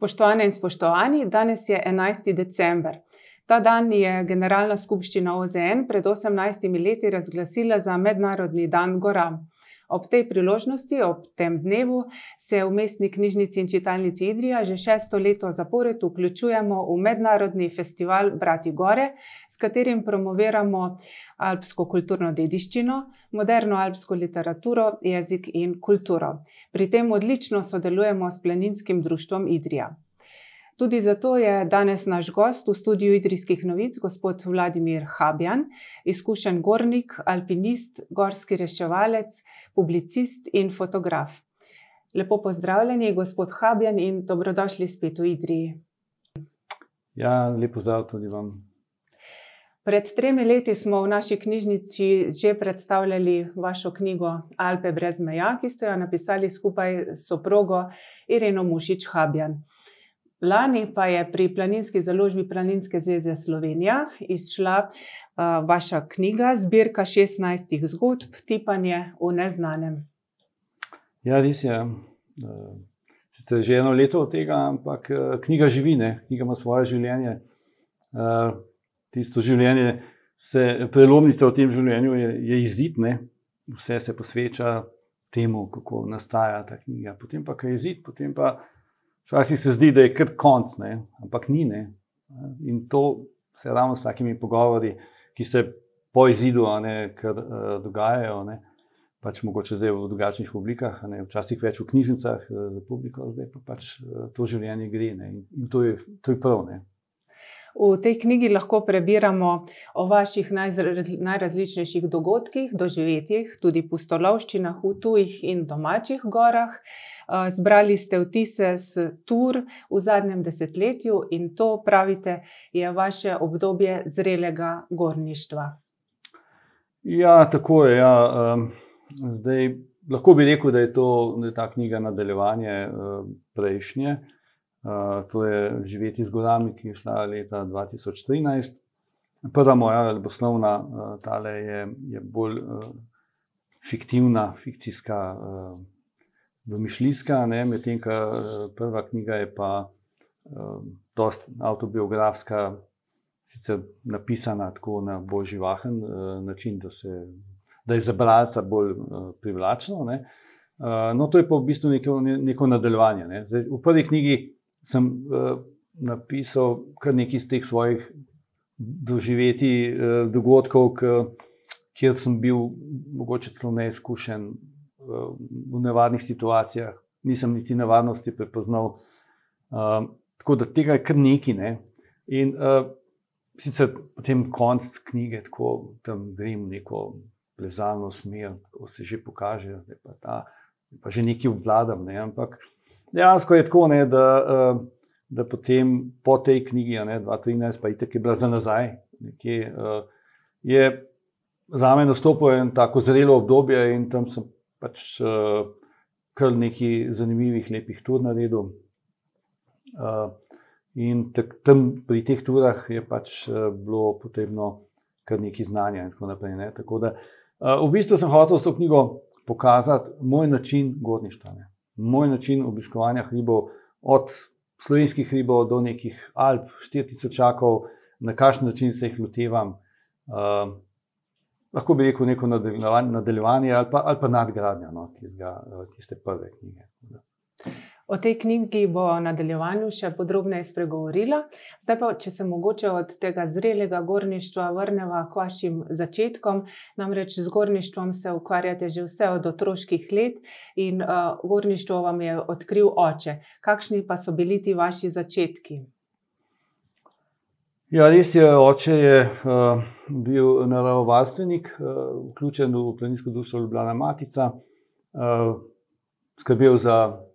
Spoštovane in spoštovani, danes je 11. december. Ta dan je Generalna skupščina OZN pred 18 leti razglasila za Mednarodni dan gora. Ob tej priložnosti, ob tem dnevu, se v mestni knjižnici in čitalnici Idrija že šesto leto zapored vključujemo v mednarodni festival Brati Gore, s katerim promoviramo alpsko kulturno dediščino, moderno alpsko literaturo, jezik in kulturo. Pri tem odlično sodelujemo s Planinskim društvom Idrija. Tudi zato je danes naš gost v studiu Idrijskih novic, gospod Vladimir Habjan, izkušen gornik, alpinist, gorski reševalec, publicist in fotograf. Lepo pozdravljeni, gospod Habjan, in dobrodošli spet v Idriji. Ja, lepo zdrav tudi vam. Pred tremi leti smo v naši knjižnici že predstavljali vašo knjigo Alpe brez meja, ki ste jo napisali skupaj s soprogo Ireno Mušič Habjan. Lani pa je pri Planinski založbi Planinske zveze Slovenija izšla uh, vaša knjiga, zbirka 16 zgodb, tipanje v neznanem. Ja, res je. Sicer že eno leto od tega, ampak knjiga živi, ne? knjiga ima svoje življenje. Tisto življenje, se, prelomnica v tem življenju je, je izid, ne? vse se posveča temu, kako nastaja ta knjiga. Potem pa, je izid, potem pa. Včasih se zdi, da je kar konc, ne? ampak ni. Ne? In to se ravno s takimi pogovori, ki se po izidu ne, kar, uh, dogajajo, ne? pač mogoče zdaj v drugačnih oblikah, ne? včasih več v knjižnicah uh, za publiko, zdaj pa pač uh, to življenje gre. Ne? In to je, to je prav. Ne? V tej knjigi lahko prebiramo o vaših najrazličnejših dogodkih, doživetjih, tudi pustolovščinah v tujih in domačih gorah. Zbrali ste vtise s tur v zadnjem desetletju in to, pravite, je vaše obdobje zrelega gorništva. Ja, tako je. Ja. Zdaj, lahko bi rekel, da je, to, da je ta knjiga nadaljevanje prejšnje. To je Živeti z gorami, ki je šla leta 2013. Prva moja ljuboslovna tale je, je bolj fiktivna, fikcijska domišljijska, medtem ko eh, prva knjiga je pa uh, autobiografska, sicer napisana tako na bolj živahen uh, način, da, se, da je za bralca bolj uh, privlačno. Uh, no, to je pa v bistvu neko, neko nadaljevanje. Ne. Zdaj, v prvi knjigi sem uh, napisal kar nekaj iz teh svojih doživetij, uh, dogodkov, kjer sem bil mogoče celo neizkušen v nevarnih situacijah, nisem niti nevarnosti prepoznal. Uh, tako da tega je kar nekaj. Ne? In uh, sicer potem konc knjige, tako tam grem neko plezalno smer, ko se že pokaže, da pa, ta, pa že nekaj obvladam. Ne? Ampak dejansko je tako, ne, da, uh, da potem po tej knjigi, 2013, pa itek je bila za nazaj. Nekje, uh, je za me nastopilo eno tako zrelo obdobje, in tam sem pač uh, kar nekaj zanimivih, lepih tur na redu. In tak, tam pri teh turah je pač bilo potrebno kar nekaj znanja in tako naprej. Ne? Tako da, v bistvu sem hotel s to knjigo pokazati moj način gorništva, ne? Moj način obiskovanja hribov, od slovenskih hribov do nekih Alp, 4000 čakov, na kakšen način se jih lotevam. Uh, lahko bi rekel, neko nadaljevanje ali pa, ali pa nadgradnja no, tiste prve knjige. O tej knjigi bo v nadaljevanju še podrobneje spregovorila. Zdaj pa, če se mogoče od tega zrelega gorništva vrnemo k vašim začetkom, namreč z gorništvom se ukvarjate že vse od otroških let in uh, gorništvo vam je odkril oče. Kakšni pa so bili ti vaši začetki? Ja, res je, oče je uh, bil naravovarstvenik, uh, vključen v Planinsko društvo Ljubljana Matica, uh, skrbel za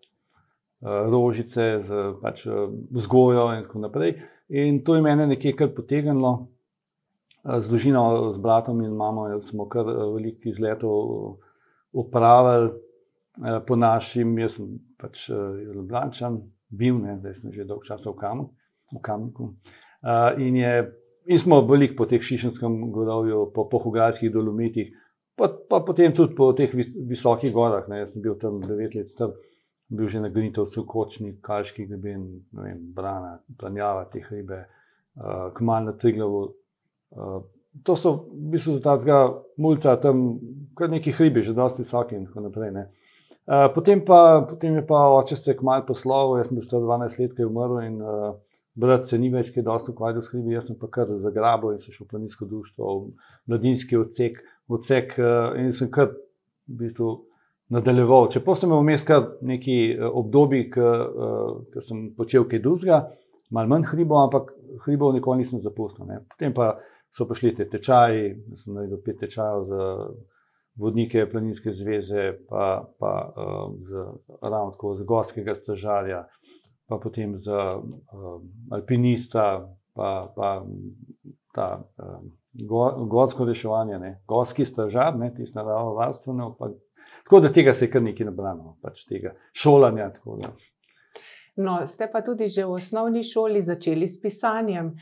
rožice, za pač, uh, vzgojo in tako naprej. In to je mene nekaj kar potegnilo. Z družino, z bratom in mamo smo kar veliko izletov upravili po našim, jaz sem pač Ljubljana, bil, ne, zdaj sem že dolgo časa v Kamniku. Uh, in, je, in smo veliko po teh Šišenskem gorovju, po pohogajskih dolomitih, pa, pa potem tudi po teh vis, visokih gorah. Ne, jaz sem bil tam devet let star. Bil že na Gnitovcu, Kočni, Kalški, Greben, vem, Brana, Planjava, te hribe, uh, Kmal na Triglavu. Uh, to so v bistvu ta zga mulca, tam kar neki hribi, že dosti visoki in tako naprej. Uh, potem, pa, potem je pa oče se kmal poslovil, jaz sem bil 12 let, ki je umrl in uh, brat se ni več, ki je dosti ukvarjal s hribi, jaz sem pa kar zagrabil in se šel v planinsko društvo, v mladinski odsek, odsek uh, in sem kar v bistvu nadaljeval. Čeprav sem imel vmes kar neki eh, obdobji, ki uh, sem počel kaj drugega, malo manj hribov, ampak hribov nikoli nisem zapustil. Ne. Potem pa so prišli te tečaji, sem naredil pet tečajev za vodnike Planinske zveze, pa, pa uh, z, ravno tako za gorskega stražarja, pa potem za uh, alpinista, pa, pa ta. Uh, Gorsko reševanje, ne? gorski stražar, tisti naravo varstveno, pa Tako da tega se je kar nekaj nabrano, pač tega šolanja. No, ste pa tudi že v osnovni šoli začeli s pisanjem. E,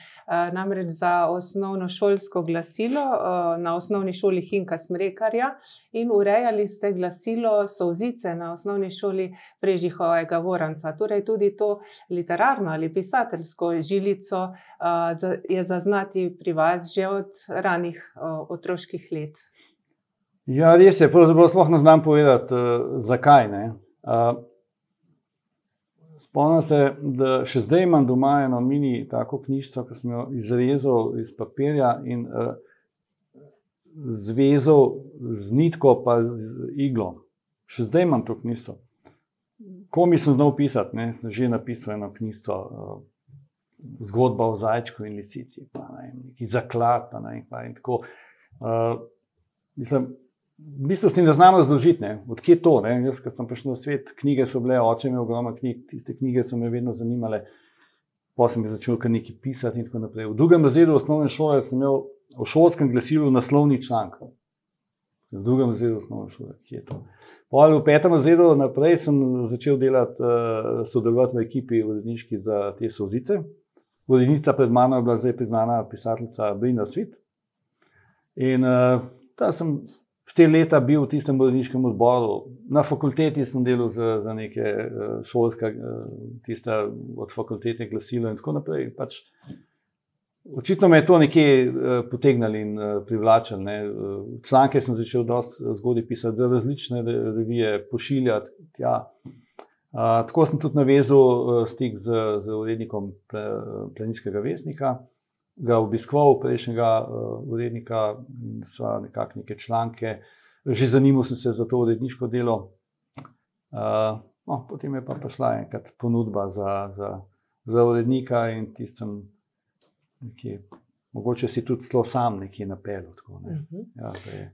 namreč za osnovno šolsko glasilo e, na osnovni šoli Hinka Smrekarja in urejali ste glasilo Souzice na osnovni šoli Prežihovega Voranca. Torej, tudi to literarno ali pisateljsko žilico e, je zaznati pri vas že od ranih e, otroških let. Ja, res je, pravzaprav sploh ne znam povedati, uh, zakaj. Uh, Spomnim se, da še zdaj imam doma eno mini tako knjižico, ki sem jo izrezal iz papirja in uh, zvezal z nitko, pa z iglo. Še zdaj imam to knjižico. Ko mi sem znal pisati, ne, sem že napisal eno knjižico, uh, zgodba o zajčku in lisici, pa ne, neki zaklad, pa ne, pa in tako. Uh, mislim, v bistvu si ne znamo razložiti, odkje to. Ne? Jaz, ko sem prišel na svet, knjige so bile, oče imel ogromno knjig, tiste knjige so me vedno zanimale. Pa sem začel kar nekaj pisati in tako naprej. V drugem razredu osnovne šole sem imel v šolskem glasilu naslovni članek. V drugem razredu osnovne šole, kje je to. Pol v petem razredu naprej sem začel delati, uh, sodelovati v ekipi uredniški za te sozice. Urednica pred mano je bila zdaj priznana pisateljica Brina Svit. In uh, ta sem štiri leta bil v tistem bolniškem odboru, na fakulteti sem delal za, za neke uh, šolske, uh, tiste od fakultete glasilo in tako naprej. Pač, očitno me je to nekje uh, potegnilo in privlačilo. Uh, članke sem začel dosti zgodaj pisati za različne revije, pošiljati. Ja. Uh, tako sem tudi navezal uh, stik z, z urednikom Planinskega vesnika ga obiskoval, prejšnjega uh, urednika, sva nekako neke članke, že zanimal sem se za to uredniško delo. Uh, no, potem je pa prišla enkrat ponudba za, za, za urednika in ti sem nekje, mogoče si tudi zelo sam nekje napeljal. Ne. Uh -huh. ja,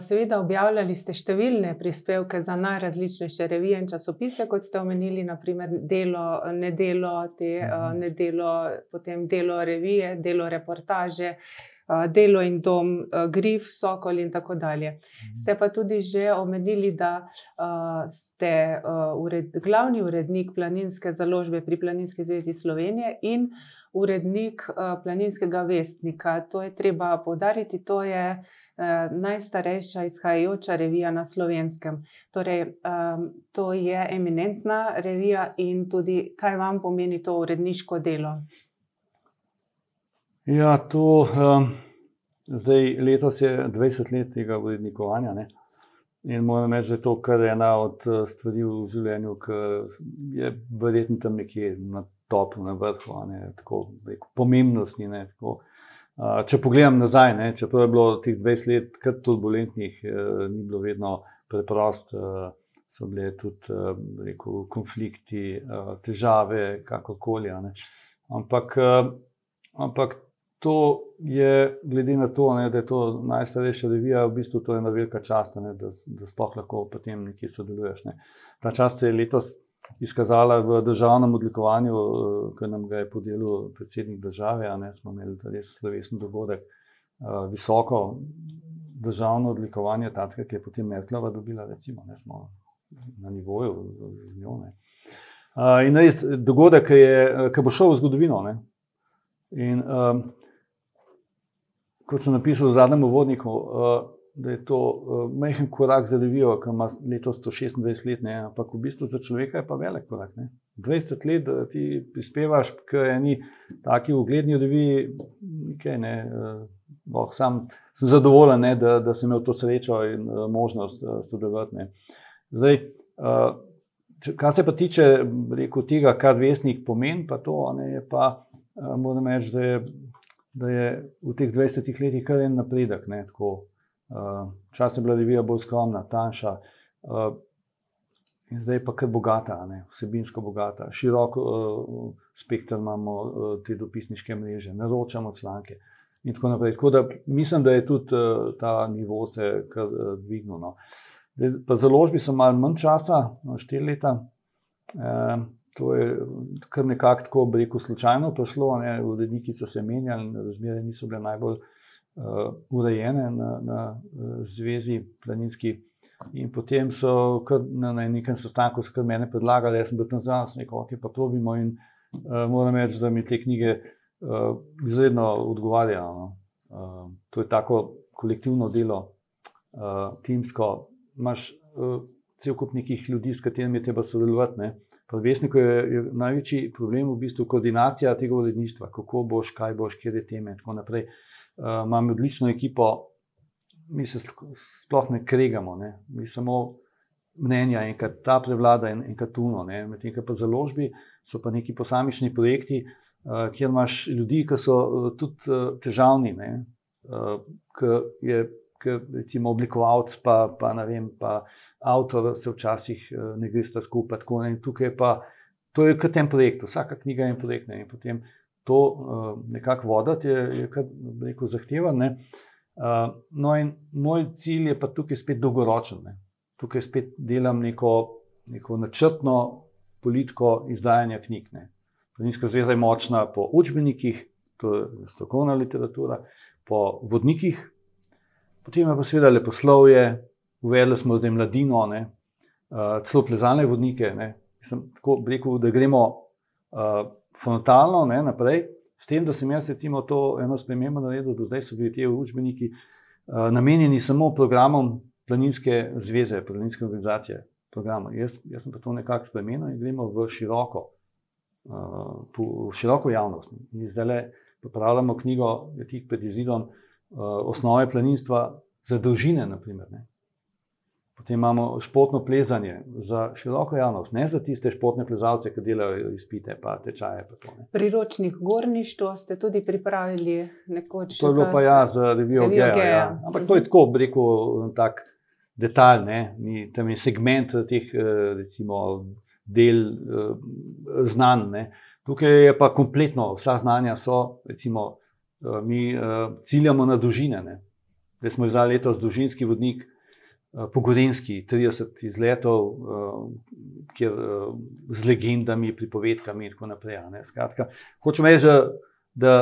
seveda, objavljali ste številne prispevke za najrazličnejše revije in časopise, kot ste omenili, naprimer Delo, Nedelo, te, uh, nedelo potem Delo revije, Delo reportaže, uh, Delo in dom, Grif, Sokol in tako dalje. Ste pa tudi že omenili, da ste ured, glavni urednik planinske založbe pri Planinski zvezi Slovenije in urednik planinskega vestnika. To je treba podariti, to je Eh, najstarejša izhajajoča revija na slovenskem. Torej, um, to je eminentna revija in tudi, kaj vam pomeni to uredniško delo? Ja, to um, zdaj letos je 20 let tega urednikovanja. Ne? In moram reči, da je to kar ena od eh, stvari v življenju, ki je verjetno tam nekje na topu, na vrhu, tako rekel, pomembnosti. Ne, tako, uh, Če pogledam nazaj, ne, čeprav je bilo teh 20 let kar turbulentnih, eh, ni bilo vedno preprosto, eh, so bile tudi eh, rekel, konflikti, eh, težave, kakorkoli. Ampak, eh, ampak to je, glede na to, ne, da je to najstarejša revija, v bistvu to je ena velika čast, ne, da, da sploh lahko potem nekje sodeluješ. Ne. Ta čas se je letos izkazala v državnem odlikovanju, eh, ki nam ga je podelil predsednik države. Ne, smo imeli res slovesen dogodek, eh, visoko državno odlikovanje, tako ki je potem Merklova dobila, recimo, ne, smo na nivoju z njo. Ne. Eh, in res dogodek, ki, je, ki bo šel v zgodovino. Ne. In um, kot sem napisal v zadnjem uvodniku, uh, da je to uh, majhen korak za Levijo, ki ima letos 126 let, ne? ampak v bistvu za človeka je pa velik korak. Ne? 20 let, da ti prispevaš k eni taki ugledni reviji, nekaj ne. Uh, boh, sam sem zadovoljen, ne, da, da sem imel to srečo in uh, možnost uh, sodelovati. Zdaj, uh, kar se pa tiče rekel, tega, kar vesnik pomeni, pa to ne, je pa, uh, moram reči, da je, da je v teh 20 letih kar en napredek. Ne, tako, čas je bila revija bolj skromna, tanjša. In zdaj pa kar bogata, ne, vsebinsko bogata, široko uh, spektr imamo uh, te dopisniške mreže, naročamo članke. In tako naprej. Tako da mislim, da je tudi ta nivo se kar dvignil. No. Pa založbi so malo manj časa, no, štiri leta. E, to je kar nekako tako, rekel, slučajno prišlo. Uredniki so se menjali, razmere niso bile najbolj urejene na, na uh, zvezi planinski. In potem so kar, na, na nekem sestanku se kar mene predlagali, jaz sem bil tam zraven, rekel, ok, pa probimo. In uh, moram reči, da mi te knjige uh, izredno odgovarjajo. No. Uh, to je tako kolektivno delo, uh, timsko. Imáš uh, cel kup nekih ljudi, s katerimi je treba sodelovati. Ne. Pri Vesniku je, je največji problem v bistvu koordinacija tega uredništva, kako boš, kaj boš, kje je teme in tako naprej. Uh, imam odlično ekipo, mi se sploh ne kregamo, ne. mi samo mnenja, enkrat ta prevlada in enkrat tuno. Medtem ko pa založbi so pa neki posamični projekti, uh, uh, kjer imaš ljudi, ki so uh, tudi uh, težavni, uh, ki je, ki, recimo, oblikovalec, pa, pa ne vem, pa avtor, se včasih uh, ne gre sta skupaj. Tako, ne, tukaj pa to je kot en projekt, vsaka knjiga je en projekt. Ne, potem to uh, nekako voditi je, je kar rekel, zahtevano. Uh, no, in moj cilj je pa tukaj spet dolgoročen. Ne. Tukaj spet delam neko, neko načrtno politiko izdajanja knjig. Ne. Planinska zveza je močna po učbenikih, to je strokovna literatura, po vodnikih, potem pa seveda leposlovje, uvedli smo zdaj mladino, ne, uh, celo plezalne vodnike. Ne. Sem tako rekel, da gremo uh, frontalno ne, naprej, s tem, da sem jaz recimo to eno spremembo naredil, do zdaj so bili ti učbeniki uh, namenjeni samo programom planinske zveze, planinske organizacije. Jaz, jaz sem pa to nekako spremenil in gremo v široko v široko javnost. Mi zdaj le popravljamo knjigo, je tik pred izidom, osnove planinstva za dolžine. Naprimer, Potem imamo športno plezanje za široko javnost, ne za tiste športne plezalce, ki delajo izpite, pa tečaje. Pa to, Priročnik gorništvo ste tudi pripravili nekoč. To je bilo za... pa ja, za revijo Geja. Ja. Ampak to je tako, bi rekel, tak detalj, ne? Ni, tam je segment teh, eh, recimo, del uh, znanj. Ne. Tukaj je pa kompletno, vsa znanja so, recimo, mi ciljamo na dolžine. Zdaj smo za letos dolžinski vodnik, uh, pogodenski, 30 izletov, uh, kjer, uh, z legendami, pripovedkami in tako naprej. Skratka, hočemo reči, da,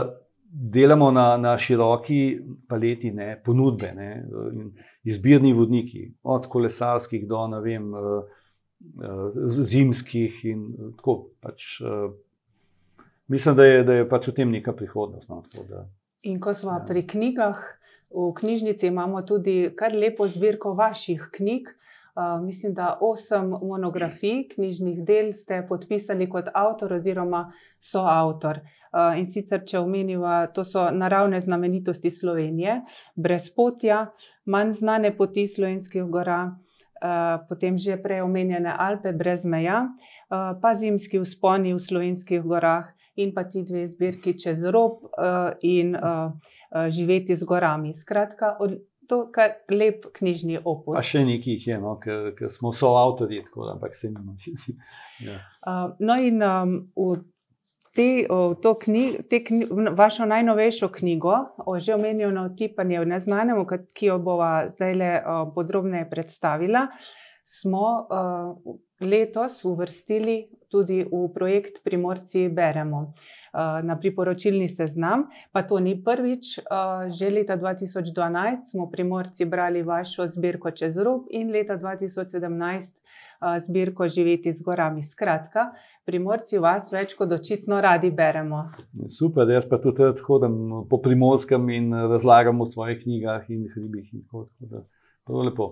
delamo na, na široki paleti ne, ponudbe ne, in izbirni vodniki, od kolesarskih do ne vem. Zimskih in tako. Pač, mislim, da je, da je pač v tem neka prihodnost. No, in ko smo ja. pri knjigah, v knjižnici imamo tudi kar lepo zbirko vaših knjig. Uh, mislim, da osem monografij knjižnih del ste podpisali kot avtor oziroma soavtor. Uh, in sicer, če omeniva, to so naravne znamenitosti Slovenije, brezpotja, manj znane poti slovenskih gora, Eh, potem že prej omenjene Alpe brez meja, eh, pa zimski vzponi v slovenskih gorah in pa ti dve zbirki čez rob eh, in živeti z gorami. Skratka, to je lep knjižni opus. Pa še nekaj je, no, ker smo soavtori, ampak se ne vsi. Ja. No, in um, v te, to knjig, te knjig, vašo najnovejšo knjigo, o že omenjeno tipanje v neznanem, ki jo bova zdaj le podrobneje predstavila, smo letos uvrstili tudi v projekt Primorci Beremo. Na priporočilni seznam, pa to ni prvič. Že leta 2012 smo primorci brali vašo zbirko čez rob, in leta 2017 zbirko Živeti z gorami. Skratka, primorci vas več kot očitno radi beremo. Super, jaz pa tudi hodim po primorskem in razlagam v svojih knjigah in hribih. In tako, tako Prav lepo.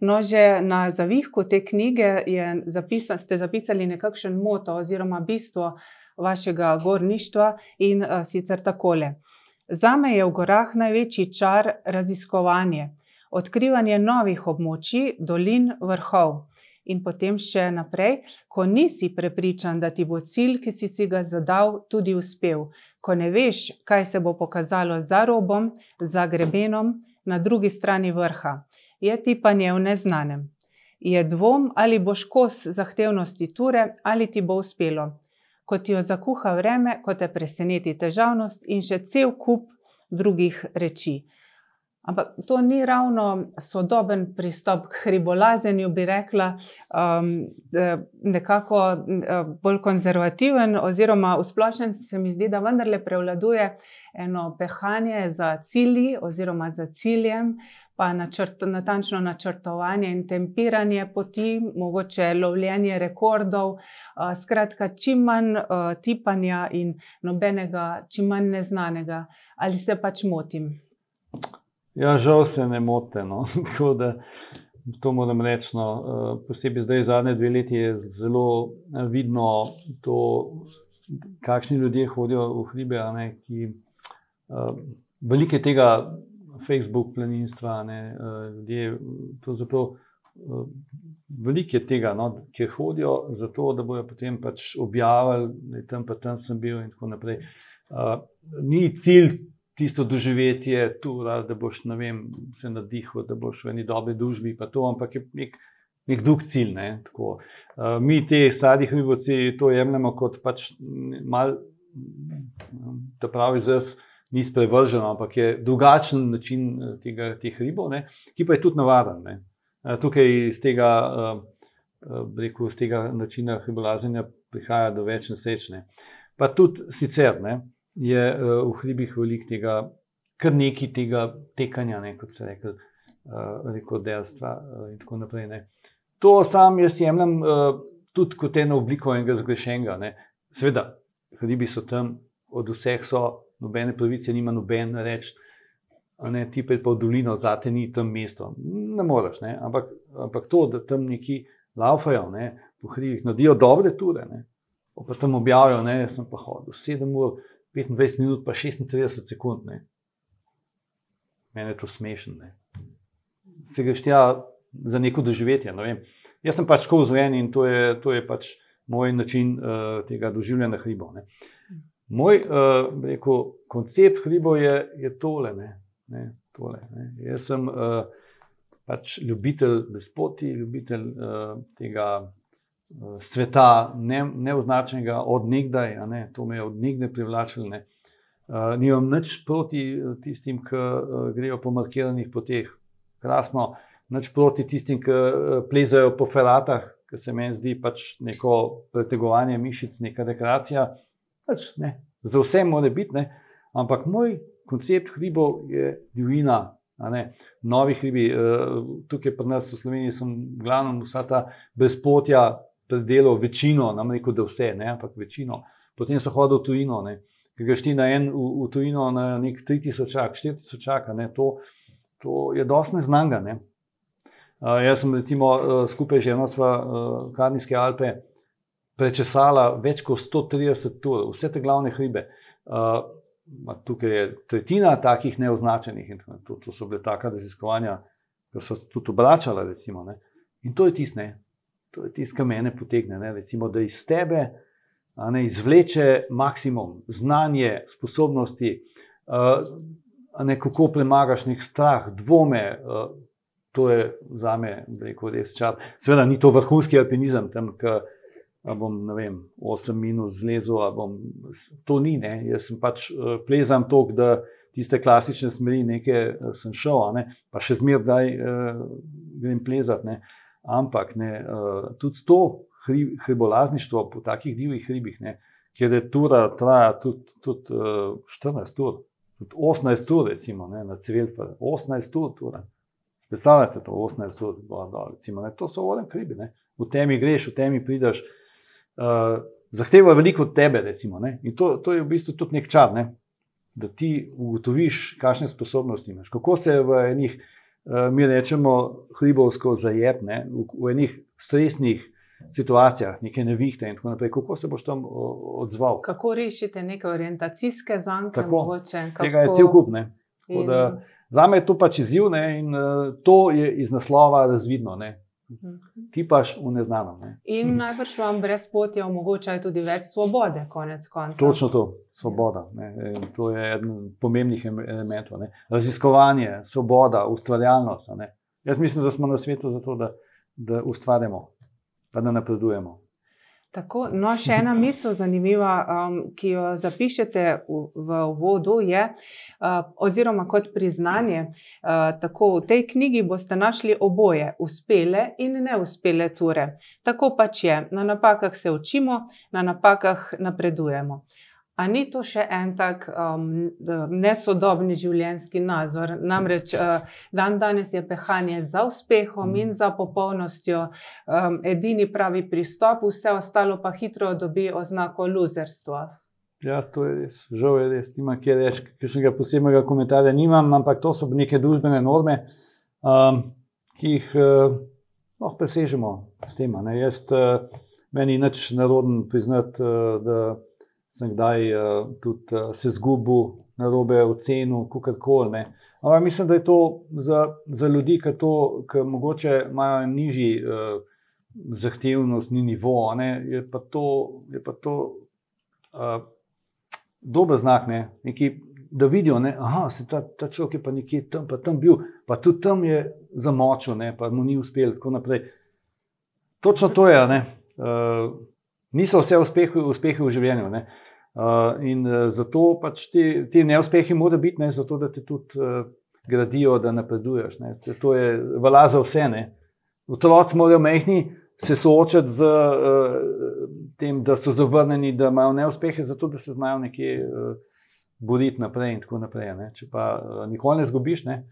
No, že na zavihku te knjige zapisan, ste zapisali nekakšen moto oziroma bistvo vašega gorništva in uh, sicer takole. Za me je v gorah največji čar raziskovanje, odkrivanje novih območij, dolin, vrhov. In potem še naprej, ko nisi prepričan, da ti bo cilj, ki si, si ga zadal, tudi uspel, ko ne veš, kaj se bo pokazalo za robom, za grebenom, na drugi strani vrha, je ti pa nje v neznanem. Je dvom, ali boš kos zahtevnosti ture, ali ti bo uspelo. Ko ti jo zakuha vreme, ko te preseneti težavnost in še cel kup drugih reči. Ampak to ni ravno sodoben pristop k hribolazenju, bi rekla, um, nekako bolj konzervativen, oziroma v splošnem se mi zdi, da vendarle prevladuje eno pehanje za cilji oziroma za ciljem, pa načrt, natančno načrtovanje in tempiranje poti, mogoče lovljenje rekordov, skratka, čim manj tipanja in nobenega, čim manj neznanega. Ali se pač motim? Ja, žal se ne mote. No. Tako da to moram reči. No. Posebej zdaj, zadnje dve leti, je zelo vidno, to, kakšni ljudje hodijo v hribe. Ne, ki, veliko je tega Facebook planinstva, ne, uh, ljudje. Uh, veliko je tega, no, ki hodijo zato, da bodo potem pač objavili, da je tam pa tam sem bil in tako naprej. Uh, ni cilj tisto doživetje, tu, da boš vem, se nadihal, da boš v eni dobri družbi, pa to, ampak je nek, nek drug cilj. Ne, uh, mi, te stari hribovci, to jemljemo kot pač mal, da pravi zas. Ni sprevrženo, ampak je drugačen način eh, tega, teh ribov, ne, ki pa je tudi navaden. Ne. Eh, tukaj iz tega, rekel, iz tega načina hribolazenja prihaja do več nesečne. Pa tudi sicer, ne, je v hribih veliko tega, kar nekaj tega tekanja, ne, kot se reče, reko delstva uh, in tako naprej. Ne. To sam jaz jemljem tudi kot eno obliko enega zgrešenega. Ne. Sveda, hribi so tam, od vseh so, nobene pravice nima noben reči. Ne, ti pa v dolino, zate ni tam mesto. Ne moreš, ne. Ampak, ampak to, da tam neki laufajo ne, po hribih, nadijo dobre ture, ne, pa tam objavijo, ne, sem pa hodil sedem ur, 25 minut, pa 36 sekund. Ne. Mene je to smešno. Se ga štija za neko doživetje. Ne Jaz sem pač tako vzgojen in to je, to je pač moj način uh, tega doživljanja hribov. Ne. Moj uh, rekel, koncept hribov je, je tole. Ne. Ne, tole ne. Jaz sem uh, pač ljubitelj despoti, ljubitelj uh, tega sveta, neoznačenega ne od nekdaj, ne, to me je od nekdaj privlačilo. Ne. Uh, nimam nič proti tistim, ki uh, grejo po markiranih poteh, krasno, nič proti tistim, ki uh, plezajo po feratah, ki se meni zdi pač neko pretegovanje mišic, neka rekreacija. Pač, ne. Za vse mora biti, ne. ampak moj koncept hribov je divina. Novi hribi, tukaj pri nas v Sloveniji, sem glavno vsa ta brezpotja, predelal večino, nam rekel, da vse, ne, ampak večino. Potem so hodili v tujino, ki ga šti na en, v, v tujino na nek 3000, 4000, ne, to, to je dosti neznanga. Ne. Uh, jaz sem recimo uh, skupaj z eno sva uh, Karnijske Alpe prečesala več kot 130 tur, vse te glavne hribe. Uh, tukaj je tretjina takih neoznačenih in to, to so bile taka raziskovanja, ki so tudi obračala. Recimo, in to je tisto, to je tisto, kar mene potegne. Ne? Recimo, da iz tebe ne, izvleče maksimum znanja, sposobnosti, ne, kako premagaš nek strah, dvome. To je za me rekel, res čar. Seveda ni to vrhunski alpinizem, tam bom vem, 8 minut zlezel. Bom, to ni, ne. jaz sem pač plezam tok, da tiste klasične smeri, nekaj sem šel, ne. pa še zmeraj uh, grem plezati. Ampak ne, uh, tudi to hribolazništvo po takih divjih hribih, ne, kjer je tura traja tudi, tudi uh, 14 ur, tudi 18 ur, recimo ne, na Cvelju, 18 ur. Tura. Predstavljate to 18 ur, recimo, ne, to so voden hribi. Ne. v temi greš, v temi prideš. Uh, zahteva veliko od tebe, recimo, in to, to je v bistvu tudi nek čar, ne? da ti ugotoviš, kakšne sposobnosti imaš. Kako se v enih, uh, mi rečemo, hribovsko zajetne, v, v enih stresnih situacijah, neke nevihte in tako naprej, kako se boš tam odzval. Kako rešite neke orientacijske zanke? Tako, mogoče, kako... Tega je cel kup. In... Za me je to pač izziv ne? in uh, to je iz naslova razvidno. Ne? Mhm. Ti paš v neznanem. Ne? In najbrž vam brez poti omogočajo tudi več svobode, konec koncev. Točno to, svoboda. Ne? To je eden od pomembnih elementov. Ne? Raziskovanje, svoboda, ustvarjalnost. Ne? Jaz mislim, da smo na svetu zato, da, da ustvarjamo pa da napredujemo. Tako, no, še ena misel, zanimiva, um, ki jo zapišete v, v uvodu, je, uh, oziroma kot priznanje, uh, tako v tej knjigi boste našli oboje, uspele in neuspele ture. Tako pač je, na napakah se učimo, na napakah napredujemo. A ni to še en tak um, nesodobni življenjski nazor? Namreč uh, dan danes je pehanje za uspehom in za popolnostjo um, edini pravi pristop, vse ostalo pa hitro dobi oznako luzerstva. Ja, to je res, žal je res. Nima kje reči, kakšnega posebnega komentarja nimam, ampak to so neke družbene norme, um, ki jih uh, lahko presežemo s tem. Jaz, uh, meni nič narodno priznati, uh, da sem kdaj uh, tudi uh, se zgubil na robe ocenil, kako koli. Ampak mislim, da je to za, za ljudi, ki to, ki mogoče imajo nižji uh, zahtevnost, ni nivo, je pa to, je pa to uh, dober znak, ne? Neki, da vidijo, da se ta, ta človek je pa nekje tam, pa tam bil, pa tudi tam je zamočil, ne? pa mu ni uspel. Točno to je. Uh, niso vse uspehi v življenju. Ne? Uh, in uh, zato pač ti, ti neuspehi morajo biti, ne, zato da te tudi uh, gradijo, da napreduješ. Ne. To je vala za vse. Ne. Otroci morajo mehni se soočati z uh, tem, da so zavrnjeni, da imajo neuspehe, zato da se znajo nekje uh, boriti naprej in tako naprej. Ne. Če pa uh, nikoli ne zgubiš, ne,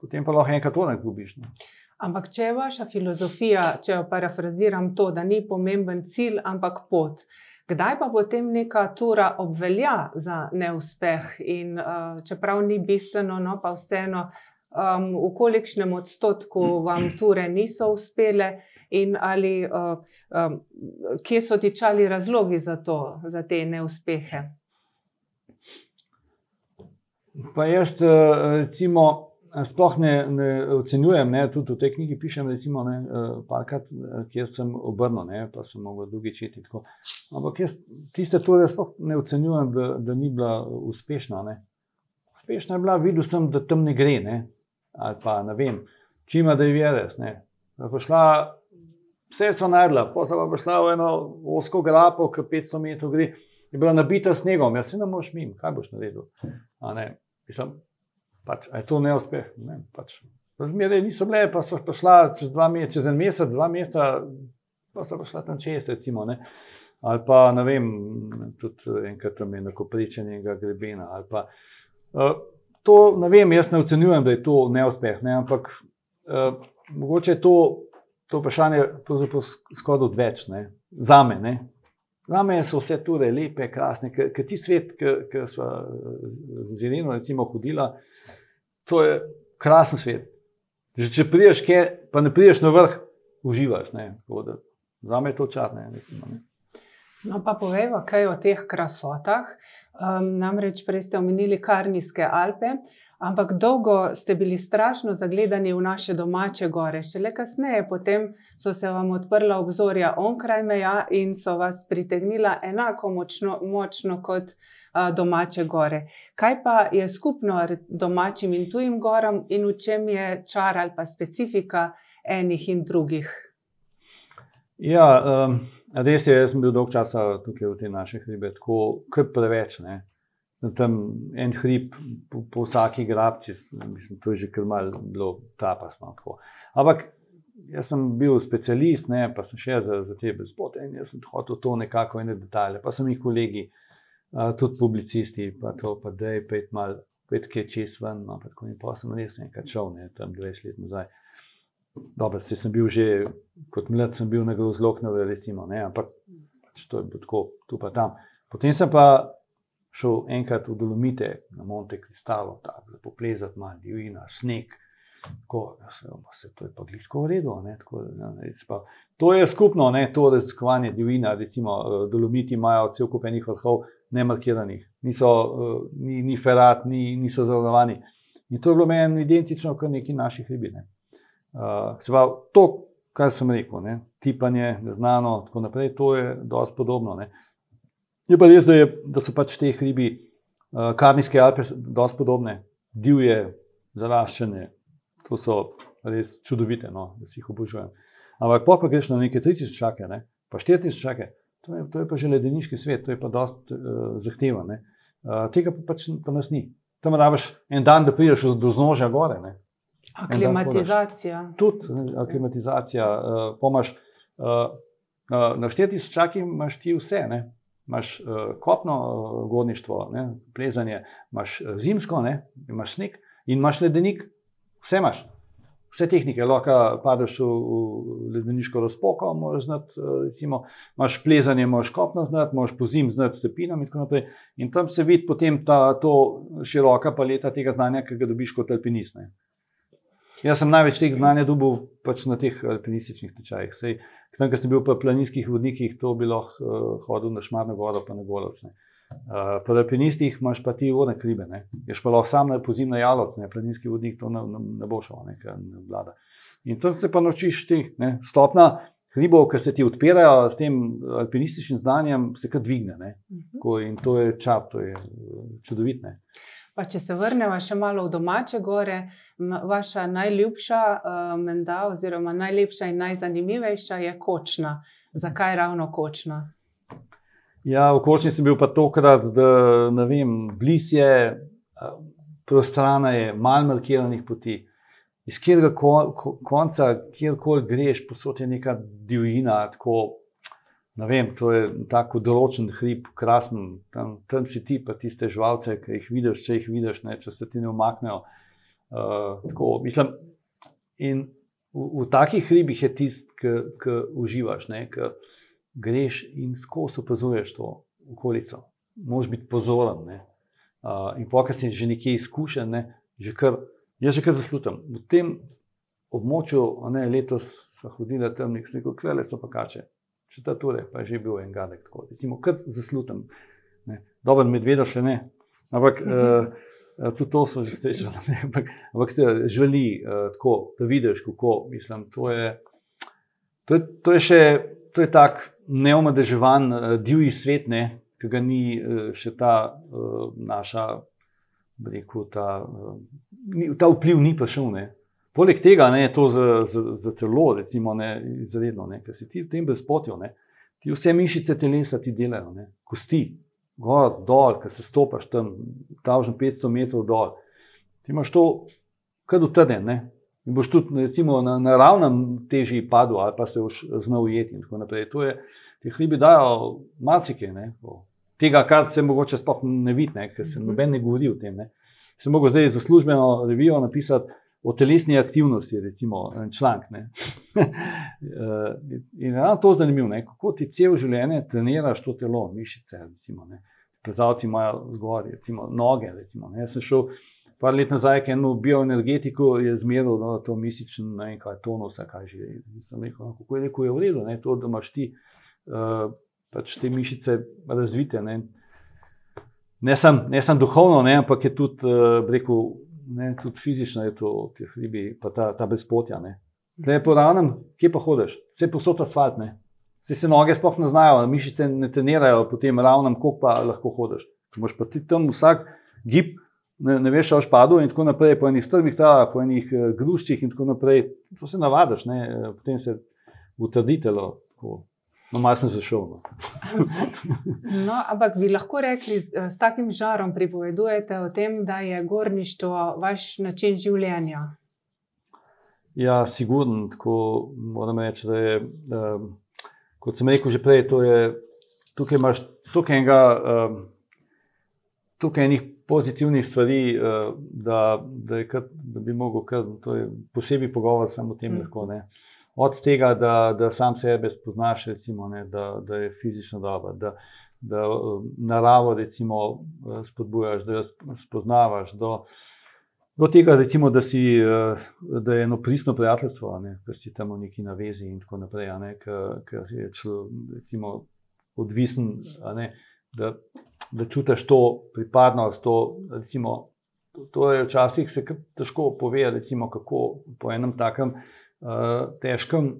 potem pa lahko enkrat to ne zgubiš. Ne. Ampak, če je vaša filozofija, če jo parafraziram, to, da ni pomemben cilj, ampak pot. Kdaj pa potem neka tura obvelja za neuspeh, in uh, čeprav ni bistveno, no pa vseeno, um, v kolikšnem odstotku vam ture niso uspele, in ali uh, um, kje so tičali razlogi za, to, za te neuspehe? Pa jaz, recimo. Sploh ne, ne ocenjujem, ne, tudi v tej knjigi pišem, recimo, ne, eh, parkrat, eh, kjer sem obrnil, ne, pa sem mogel drugi četi. Tako. Ampak jaz tiste torej sploh ne ocenjujem, da, da ni bila uspešna. Ne. Uspešna je bila, videl sem, da tam ne gre, ne, ali pa ne vem, čima da je vjeres. Vse so najdla, potem pa šla v eno osko grapo, ki 500 metrov gre, je bila nabita snegom, jaz se ne moreš mim, kaj boš naredil. Mislim, pač, je to neuspeh. Ne, pač. Razmere niso bile, pa so šla čez, mesec, čez en mesec, dva meseca, pa so šla tam čez, recimo. Ne. Ali pa ne vem, tudi enkrat tam je neko pričenega grebena. Pa, uh, to ne vem, jaz ne ocenjujem, da je to neuspeh, ne, ampak uh, mogoče je to, to vprašanje skoraj odveč, ne, za me. Za me so vse ture lepe, krasne, ker ti svet, ki so z Irino hodila, to je krasen svet. Že če prideš, kje, pa ne prideš na vrh, uživaš. Za me je to čarne. No, pa povejmo, kaj o teh krasotah. Um, namreč prej ste omenili Karnijske Alpe, ampak dolgo ste bili strašno zagledani v naše domače gore. Šele kasneje potem so se vam odprla obzorja onkraj meja in so vas pritegnila enako močno, močno kot domače gore. Kaj pa je skupno domačim in tujim goram, in v čem je čar ali pa specifika enih in drugih? Ja, um, res je, jaz sem bil dolg časa tukaj v tej naši hribi, tako kot preveč. Ne? Tam en hrib po, po vsaki grabci, mislim, to je že kar malo bilo trapasno. Ampak jaz sem bil specialist, ne, pa sem še za, za te brezpote in jaz sem hotel to nekako ene detalje, pa sem jih kolegi uh, tudi publicisti, pa to, pa da je pet mal, pet kje čez ven, no, tako in pa sem res nekaj čovne, tam 20 let nazaj. dobro, se sem bil že kot mlad, sem bil na grozloknu, recimo, ne, ampak pač to je bilo tako, tu pa tam. Potem sem pa šel enkrat v Dolomite, na Monte Cristalo, tako da poplezati malo divjina, sneg. Ko, se, to je pa gliško v redu. Ne, tako, ne, pa, to je skupno, ne, to raziskovanje divjina. Recimo, Dolomiti imajo cel kup enih vrhov, ne markiranih, niso, uh, ni, ni ferat, ni, niso zavarovani. In to je bilo meni identično, kot neki naših ribine. Uh, se pravi, to, kar sem rekel, ne, tipanje, neznano, tako naprej, to je dosti podobno. Ne. Je pa res, da, je, da so pač te hribi, uh, Karnijske Alpe, dosti podobne, divje, zaraščene, to so res čudovite, no, da si jih obožujem. Ampak, pa greš na neke 3000 čake, ne, pa 4000 čake, to je, to je pa že ledeniški svet, to je pa dosti uh, zahteven. Uh, tega pa pač pa nas ni. Tam rabiš en dan, da prideš do znožja gore. Ne. Aklimatizacija. Tudi aklimatizacija. Uh, pomaš, uh, uh, na 4000 čakih imaš ti vse. Ne. Imáš uh, kopno uh, gorništvo, ne, plezanje, imaš uh, zimsko, ne, imaš sneg in imaš ledenik, vse imaš vse tehnike, lahko padeš v, v ledeniško razpoko, znati, eh, recimo, imaš plezanje, imaš kopno znati, imaš po zim znati stepinami in tako naprej. In tam se vidi potem ta široka paleta tega znanja, ki ga dobiš kot alpinist. Ne. Jaz sem največ teh znanja dobil pač na teh alpinističnih tečajih. Tam, ko sem bil v planinskih vodnikih, to bi lahko uh, hodil na Šmarno goro, pa na Golovce. Pri alpinistih imaš pa ti vodne kribe, ne. ješ pa lahko sam na pozim na jalovce, ne planinski vodnik to ne, ne, ne bo šel, ne, ne vlada. In tam se pa naučiš ti, ne, stopna hribov, ki se ti odpirajo s tem alpinističnim znanjem, se kar dvigne. Ne, uh mhm. -huh. In to je čap, to je čudovitne. Pa če se vrnemo še malo v domače gore, vaša najljubša, uh, menda, oziroma najlepša in najzanimivejša je kočna. Zakaj ravno kočna? Ja, v Kočni sem bil pa tokrat, da ne vem, blizu je, prostrana je, malo markiranih poti. Iz katerega konca, kjerkoli greš, posod je neka divjina. Tako, ne vem, to je tako določen hrib, krasen, tam, tam si ti, pa tiste žvalce, ki jih vidiš, če jih vidiš, ne, če se ti ne umaknejo. Uh, tako, mislim, in v, v takih hribih je tisti, ki uživaš. Ne, ki, greš in skozi opazuješ to okolico. Moš biti pozoren. Uh, in pokaj si že nekaj izkušen, ne? že kar, jaz že kar zaslutam. V tem območju, ne, letos so hodili tam nek sliko, klele so pa kače. Če ta ture, pa je že bil en gadek, tako recimo, kar zaslutam. Dobro, medvedo še ne. Ampak uh, tudi to so že srečali. Ampak, ampak te želi uh, tako, da vidiš, kako mislim. To je, to je, to je še to je tak neomadeževan, uh, divji svet, ne, ki ga ni uh, še ta uh, naša, rekel, ta, ta vpliv ni prišel. Ne. Poleg tega ne, je to za, za, za telo, recimo, ne, izredno, ker si ti v tem brezpotju, ti vse mišice telesa ti delajo, ne, kosti, gor, dol, ki se stopaš tam, 1500 metrov dol. Ti imaš to, kar utrden, in boš tudi recimo, na naravnem težji padel, ali pa se boš znal ujeti. Je, te hribi dajo marsikaj, tega, kar se mogoče sploh ne vidi, ker se mhm. noben ne govori o tem. Ne. Se lahko zdaj za službeno revijo napisati o telesni aktivnosti, recimo članek. Eh, in je to zanimivo, ne. kako ti cel življenje treniraš to telo, mišice. Plezalci imajo zgoraj, recimo noge. Recimo, Jaz sem šel par let nazaj, ki je eno bioenergetiko zmeril, no, to misično, ne vem, kaj je tonus, kaj že je. Rekel, no, kako je rekel, je v redu, ne, to, da imaš ti uh, pač te mišice razvite. Ne, ne samo sam duhovno, ne, ampak je tudi, uh, rekel, ne, tudi fizično je to, ti hribi, pa ta, ta brezpotja. Tle je po ravnem, kje pa hodiš, vse posod asfalt. Ne. Vse se noge sploh ne znajo, mišice ne trenirajo po tem ravnem, koliko pa lahko hodiš. Moš pa ti tam vsak gib ne, ne veš, ali špadu in tako naprej, po enih strmih travah, po enih uh, gruščih in tako naprej. To se navadiš, ne? Eh, potem se utrditelo. No, malo sem zašel. No. no, ampak bi lahko rekli, s, s takim žarom pripovedujete o tem, da je gorništvo vaš način življenja. Ja, sigurno, tako moram reči, da je, um, kot sem rekel že prej, je, tukaj imaš tukaj enega, um, tukaj enih pozitivnih stvari, uh, da, da, kar, da bi lahko kar posebej pogovor samo o tem. Mm. Lahko, Od tega, da, da sam sebe spoznaš, recimo, ne, da, da je fizično dobro, da, da naravo recimo, spodbujaš, da jo spoznavaš. Do, do tega, recimo, da, si, da je eno pristno prijateljstvo, da si tam v neki navezi in tako naprej, ker je človek odvisen. Ne, da, da čutiš to pripadnost. To, recimo, to je včasih se težko pove, recimo, kako po enem takem uh, težkem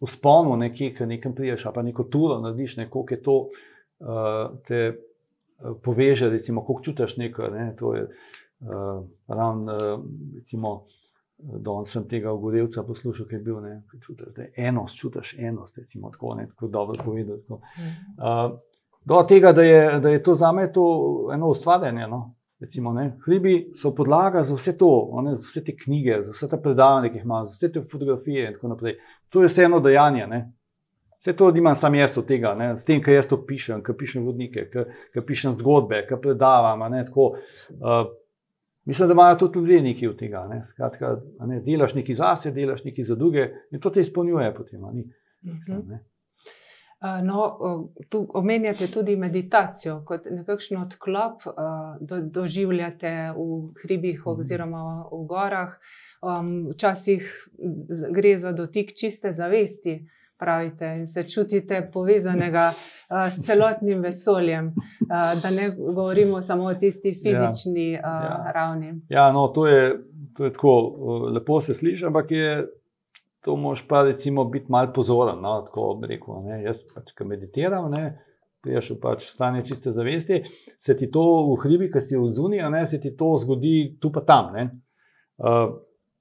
usponu, nekje, ki nekam priješ, pa neko turo narediš, neko, ki to uh, te uh, poveže, recimo, kako čutiš nekaj. Ne, to je uh, ravno, uh, recimo. Danes sem tega ogorevca poslušal, ki je bil ne, čutiš, enost, čutiš enost, recimo, tako, ne, tako dobro povedati. Uh, do tega, da je, da je to za me to eno ustvarjanje. No? Recimo, Hribi so podlaga za vse to, ne, za vse te knjige, za vse te predavanja, ki jih imam, za vse te fotografije in tako naprej. To je vse eno dejanje. Ne? Vse to imam sam jaz od tega, ne? s tem, kar jaz to pišem, kar pišem vodnike, kar pišem zgodbe, kar predavam. Ne, tako, uh, mislim, da imajo tudi ljudje nekaj od tega. Ne? Skratka, ne? Delaš nekaj zase, delaš nekaj za druge in to te izpolnjuje potem. Ne? Mislim, ne? No, tu omenjate tudi meditacijo kot nekakšen odklop, da doživljate v hribih mhm. oziroma v gorah. Včasih gre za dotik čiste zavesti, pravite, in se čutite povezanega s celotnim vesoljem, da ne govorimo samo o tisti ja, fizični ja, ja. ravni. Ja, no, to je, to je tako lepo se sliši, ampak je to moš pa recimo biti malo pozoren. No, tako rekel, ne, jaz pač, ki meditiram, ne, priješ v pač stanje čiste zavesti, se ti to v hribi, ki si v zuniji, se ti to zgodi tu pa tam. Uh,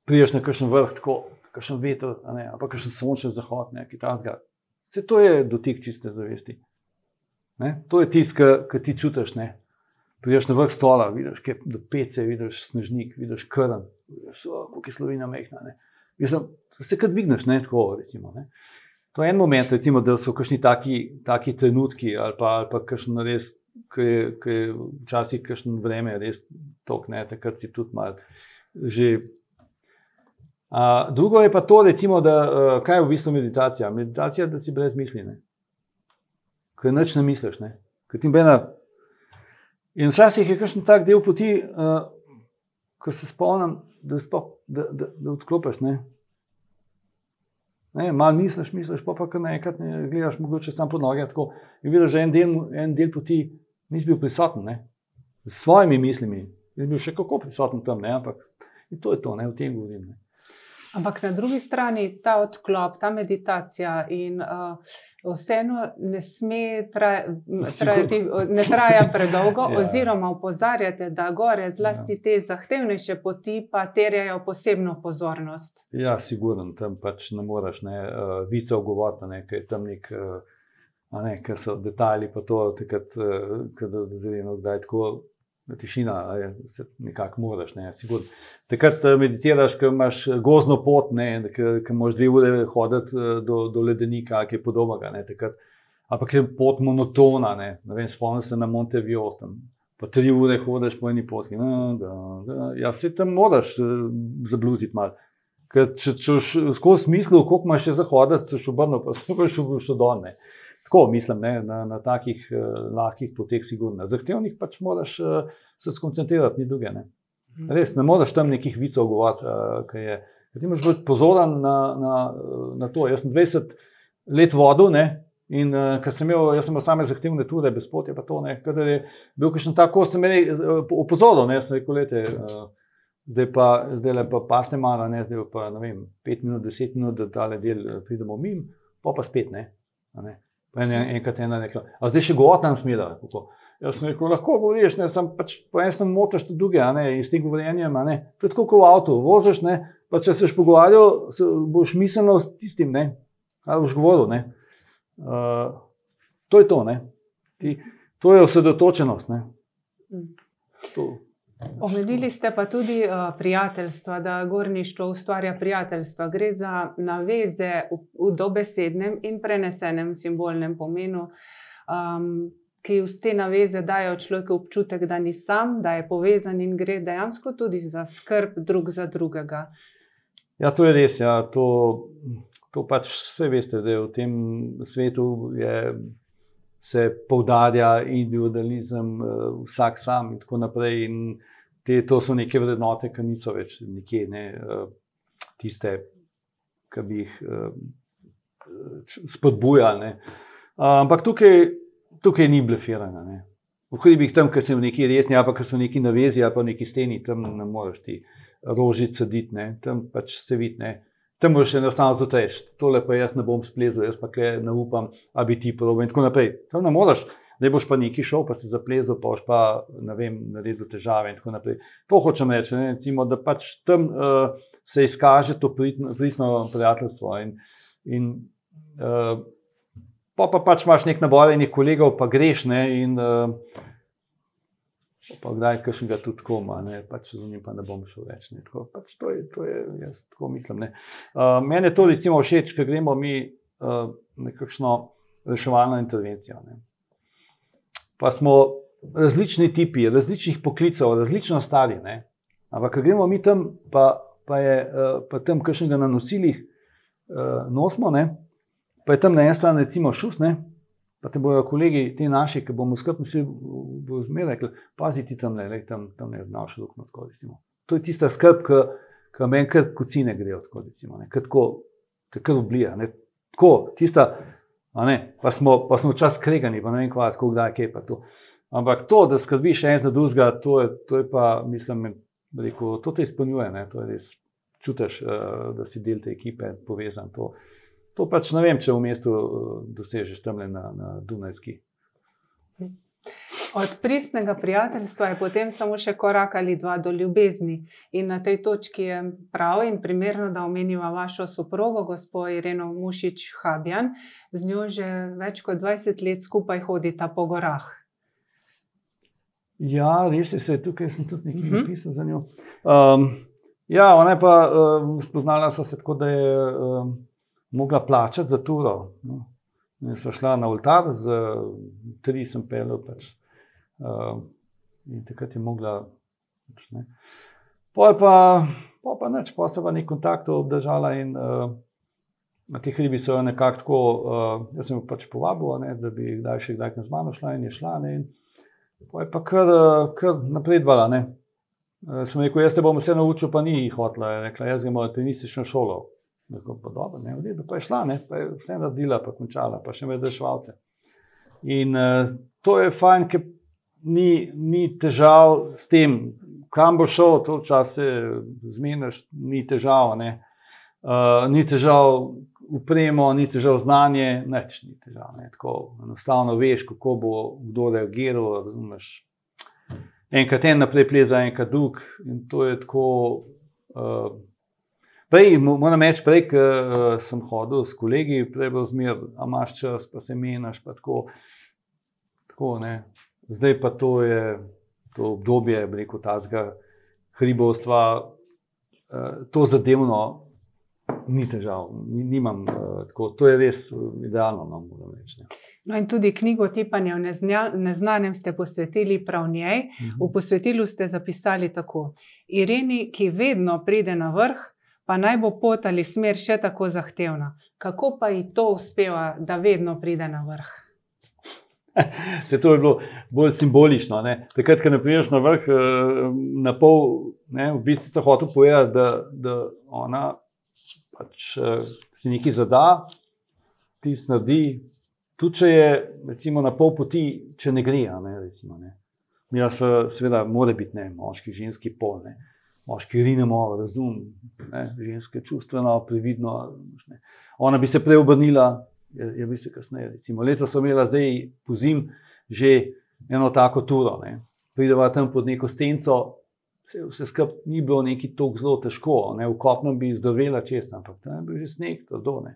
priješ na kakšen vrh, tako kakšen veter, ali pa kakšen sončen zahod, nekaj tasga. Vse to je dotik čiste zavesti. Ne? To je tisto, kar ti čutiš. Priješ na vrh stola, vidiš, do pece, vidiš snežnik, vidiš krn, vidiš, kako je slovina mehna. Mislim, se kar dvigneš, ne tako. Recimo, ne. To je en moment, recimo, da so kakšni taki, taki trenutki, ali pa, ali pa kakšno res, ki je, ki je včasih kakšno vreme, res tok, ne, takrat si tudi mal. Že. A, drugo je pa to, recimo, da, uh, kaj je v bistvu meditacija. Meditacija je, da si brez misli, ker noč ne misliš. Ne? Bena... In včasih je kakšen tak del poti, uh, ko se spomnim, da, da, da, da odklopiš. Malo misliš, misliš, pa pa kar naenkrat ne gledaš, mogoče samo po noge. Tako, in vidiš, da en del, en del poti nisi bil prisoten, ne? s svojimi mislimi. Nisi bil še kako prisoten tam, ne? ampak to je to, ne? o tem govorim. Ne? Ampak na drugi strani ta odklop, ta meditacija in uh, vseeno ne sme trajati, ne traja predolgo, ja. oziroma upozarjate, da gore, zlasti ja. te zahtevnejše poti, pa terjajo posebno pozornost. Ja, sigurno, tam pač ne moreš ne, uh, vice ogovoriti, ne, ker je tam nek. Uh, Ne, ker so detajli, pa to, takrat, da je zelo tako tišina, se nekako moraš, ne, sigurno. Takrat eh, meditiraš, ker imaš eh, gozno pot, ki imaš dve ure hoditi eh, do, do ledenika, ki je podobnega. Ampak je pot monotona, ne, ne vem, spomnim se na Montevideo, pa tri ure hodiš po eni poti. No, da, da, ja, vse tam moraš zabluziti malo. Ker če češ skozi smislu, koliko imaš še zahoditi, se še obrnil, pa se boš še dol. Tako mislim, ne, na, na takih uh, lahkih poteh, sigurno. Zahtevnih pač moraš uh, se skoncentrirati, ni druge. Ne. Mhm. Res ne moreš tam nekih vicev govoriti, uh, kaj je. Ti moraš biti pozoren na, na, na to. Jaz sem 20 let vodil ne, in uh, ker sem imel, sem imel same zahtevne ture, brez poti, pa to ne. Kadar je bil kakšen tako, sem me uh, opozoril, ne, sem rekel, lete. Uh, Zdaj pa, zdaj le pa pasne malo, ne, zdaj pa ne vem, pet minut, deset minut, da ta del pridemo mimo, pa pa spet ne. ne. En, enkrat ena rekla, a zdaj še govorim smer. Jaz sem rekel, lahko govoriš, ne, sem pač po enem motoš tudi druge, ne, in s tem govorjenjem, ne, to je tako kot v avtu, voziš, ne, pa če se boš pogovarjal, se boš mislil s tistim, ne, kaj boš govoril, ne. Uh, to je to, ne. Ti, to je osredotočenost, ne. Mm. To. Omenili ste pa tudi uh, prijateljstva, da gorništvo ustvarja prijateljstva. Gre za naveze v, v dobesednem in prenesenem simbolnem pomenu, um, ki v te naveze dajo človeku občutek, da ni sam, da je povezan in gre dejansko tudi za skrb drug za drugega. Ja, to je res. Ja. To, to pač vse veste, da je v tem svetu je, se poudarja individualizem, eh, vsak sam in tako naprej. In te, to so neke vrednote, ki niso več nekje, ne, eh, tiste, ki bi jih eh, spodbujali. Ampak tukaj tukaj ni blefiranja. Ne. V hribih tam, ki so neki resni, ali pa so neki navezi, ali pa neki steni, tam ne moreš ti rožic saditi, tam pač se vidi. Tam boš enostavno tudi reči, tole pa jaz ne bom splezel, jaz pa kaj ne upam, da bi ti proval in tako naprej. Tam ne moreš, da boš pa neki šel, pa si zaplezel, pa boš pa ne vem, naredil težave in tako naprej. To hočem reči, ne, recimo, da pač tam uh, se izkaže to pristno prijateljstvo in, in uh, pa, pa pač imaš nek nabor enih kolegov, pa greš ne, in uh, pa kdaj kakšnega tudi koma, ne, pač z njim pa ne bom šel več. Tako, pač to, je, to je, jaz tako mislim. Uh, Mene to recimo všeč, ker gremo mi uh, nekakšno reševalno intervencijo. Ne. Pa smo različni tipi, različnih poklicev, različno stari. Ne. Ampak, ko gremo mi tam, pa, pa je pa tam kakšnega na nosilih uh, nosimo, ne, pa je tam na eni strani, recimo, šus, ne? Pa te bojo kolegi, ti naši, ki bomo skrbni, vsi bodo zmeraj rekli: pazi ti tam, le, tam, tam je znaš luknjo. To je tista skrb, ki meni kar kucine grejo, tako recimo, ne? tako te kar oblija. Tako, tista, ne? pa smo, pa smo čas kregani, pa ne vem, kva, tako kdaj, kaj pa to. Ampak to, da skrbiš en za drugega, to, to je pa, mislim, rekel, to te izpolnjuje, ne? to je res. Čutiš, uh, da si del te ekipe, povezan. To, To pač ne vem, če v mestu eh, dosežeš tam na, na Dunajski. Od pristnega prijateljstva je potem samo še korak ali dva do ljubezni. In na tej točki je prav in primerno, da omenimo vašo soprogo, gospod Ireno Mušič Habjan. Z njo že več kot 20 let skupaj hodita po gorah. Ja, res je, se, tukaj sem tudi nekaj mhm. napisal uh -huh. za njo. Um, ja, ona je pa uh, spoznala se tako, da je. Uh, mogla plačati za turo. No. Sem šla na oltar, z tri sem pel. Pač. Uh, in takrat je mogla. Pač, Poj pa, pa, pa neč, pa se pa nek kontakt obdržala in uh, na teh hribih so jo nekako tako, uh, jaz sem jo pač povabil, ne, da bi kdaj še kdaj z mano šla in je šla. Ne, in pa je pa kar, kar napredvala. Uh, sem rekel, jaz te bom vse naučil, pa ni hotla. Rekla, jaz grem v tenistično šolo. Tako pa dobro, ne, vredu, pa je šla, ne, pa je vse naredila, pa končala, pa še vedno švalce. In uh, to je fajn, ker ni, ni težav s tem, kam bo šel, to čas se zmeniš, ni težav. Uh, ni težav upremo, ni težav znanje, neč ni težav. Ne. Tako enostavno veš, kako bo kdo reagiral. Razumeš. Enkrat en naprej pleza, enkrat drug. In to je tako. Uh, Prej, moram reči, prej, ko uh, sem hodil s kolegi, prej bo zmer, a imaš čas, pa se meniš. Tako, tako, Zdaj pa to je to obdobje, reko, tazga hribovstva, uh, to zadevno ni težav, ni, nimam uh, tako. To je res idealno, no, moram reči. Ne. No, in tudi knjigo Tipanja v neznanem ste posvetili prav njej. Uh -huh. V posvetilu ste zapisali tako: Ireni, ki vedno pride na vrh, pa naj bo pot ali smer še tako zahtevna. Kako pa ji to uspeva, da vedno pride na vrh? Se to je bilo bolj simbolično. Ne? Takrat, ko ne prideš na vrh, eh, na pol, ne, v bistvu se hoče povedati, da, da ona pač eh, si nekaj zada, ti snadi. Tudi če je recimo, na pol poti, če ne gre. Ne, recimo, ne. Mi pa seveda, mora biti ne, moški, ženski pol. Ne moški rinemo, razum, ne, ženske čustveno, previdno. Ne. Ona bi se prej obrnila, je bi se kasneje. Recimo, leto smo imeli, zdaj pozim, že eno tako turo. Prideva tam pod neko stenco, vse, vse skupaj ni bilo neki tako zelo težko, ne. v kopnem bi zdovela čez, ampak tam je bil že sneg, to do ne.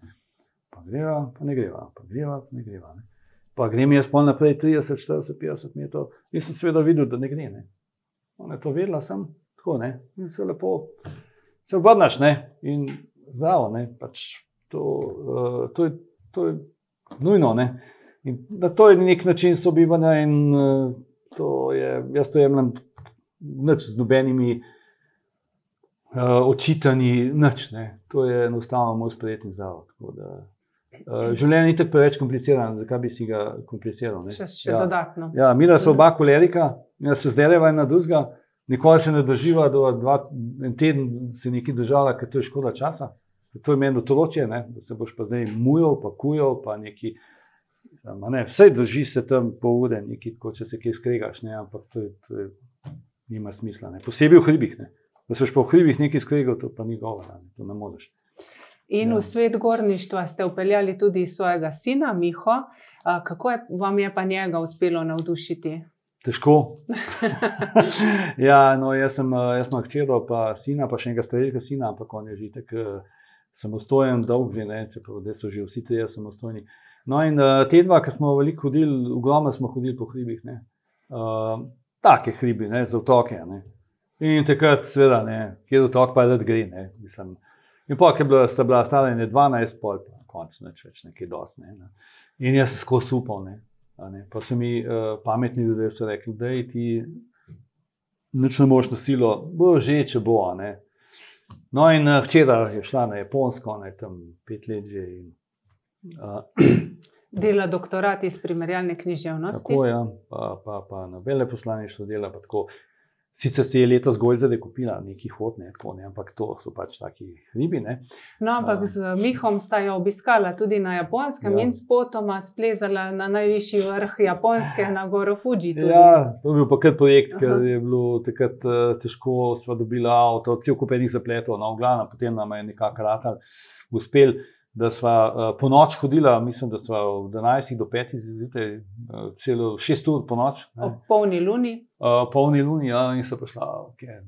Pa greva, pa ne greva, pa greva, pa ne greva. Ne. Pa grem jaz pol naprej 30, 40, 50 metrov, in sem seveda videl, da ne gre. Ne. Ona je to vedela, sem tako ne. In se lepo se obrneš in zdravo. Pač to, uh, to, je, to je nujno. Ne? In na to je nek način sobivanja, in uh, to je, jaz to jemljem noč z nobenimi uh, očitanji, noč. To je enostavno moj sprejetni zavod. Uh, življenje ni tako preveč komplicirano, zakaj bi si ga kompliciral? Še, še ja. dodatno. Ja, mi smo oba kolerika, jaz se zdaj levaj na drugega, nikoli se ne drživa, da dva, en teden se nekaj držala, ker to je škoda časa. To je meni določje, da se boš pa zdaj mujal, pa kujal, pa neki. Ne, vse drži se tam pol ure, nekaj, kot če se kaj skregaš, ne, ampak to, je, to je, nima smisla. Ne. Posebej v hribih. Ne. Da se po hribih nekaj skregal, to pa ni govora, ne, to ne moreš. In ja. v svet gorništva ste upeljali tudi svojega sina, Miho. Kako je, vam je pa njega uspelo navdušiti? Težko. ja, no, jaz sem, jaz sem hčeril, pa sina, pa še enega starejšega sina, ampak on je že tako samostojen, dolg, ne, čeprav so že vsi ti samostojni. No, in uh, te dva, ki smo veliko hodili, ogromno smo hodili po hribih, uh, eh, take hribi, ne, za otoke. Ne. In takrat, seveda, ne, kjer otok pa da gre. Ne, mislim. in pa, ki sta bila stara, je 12, pol, pa konc neč več, nekaj dosti. Ne, ne. In jaz sem skozi upal. Ne, ne. Pa so mi uh, pametni ljudje rekli, da ti nič ne moš na silo, bo že, če bo. Ne. No, in včeraj je šla na Japonsko, ne tam pet let že. In, Dela doktorat iz primerjalne književnosti. Tako je, ja. pa, pa, pa na veleposlaništvu dela. Sicer si je letos zgolj zdaj kupila neki hod, ne, tako, ne, ampak to so pač taki ribi. Ne. No, ampak z Mihom sta jo obiskala tudi na Japonskem ja. in s potoma splezala na najvišji vrh Japonske, na Goro Fuji. Tudi. Ja, to je bil pa kar projekt, Aha. ker je bilo takrat uh, težko, sva dobila avto, cel kupenih zapletov, no, glavno, potem nam je nekako ratal uspel da smo uh, po noč hodili, mislim, da smo od 11 do 5 zjutraj, uh, celo 6 ur po noč. Ob polni luni. Uh, polni luni, ja, in so prišla, okay,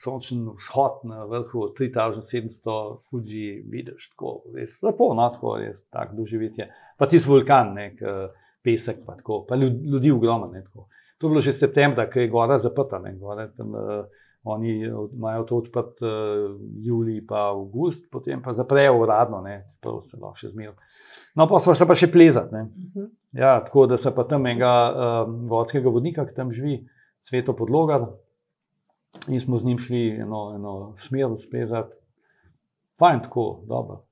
sončen vzhod na vrhu 3700, Fuji, vidiš, tako res lepo, no, tako res, tako doživetje. Pa ti z vulkan, nek pesek, pa, tako, pa ljudi ogromno. To je bilo že septembra, ker je gora zaprta. Ne, gore, tam, uh, Oni imajo to odprt uh, julij, pa avgust, potem pa zaprejo uradno, da se lahko še zmerijo. No, pa smo šli pa še plezati. Uh mhm. -huh. ja, tako da se pa tam enega uh, vodskega vodnika, ki tam živi, sveto podloga, in smo z njim šli eno, eno smer splezati. Fajn, tako, dobro.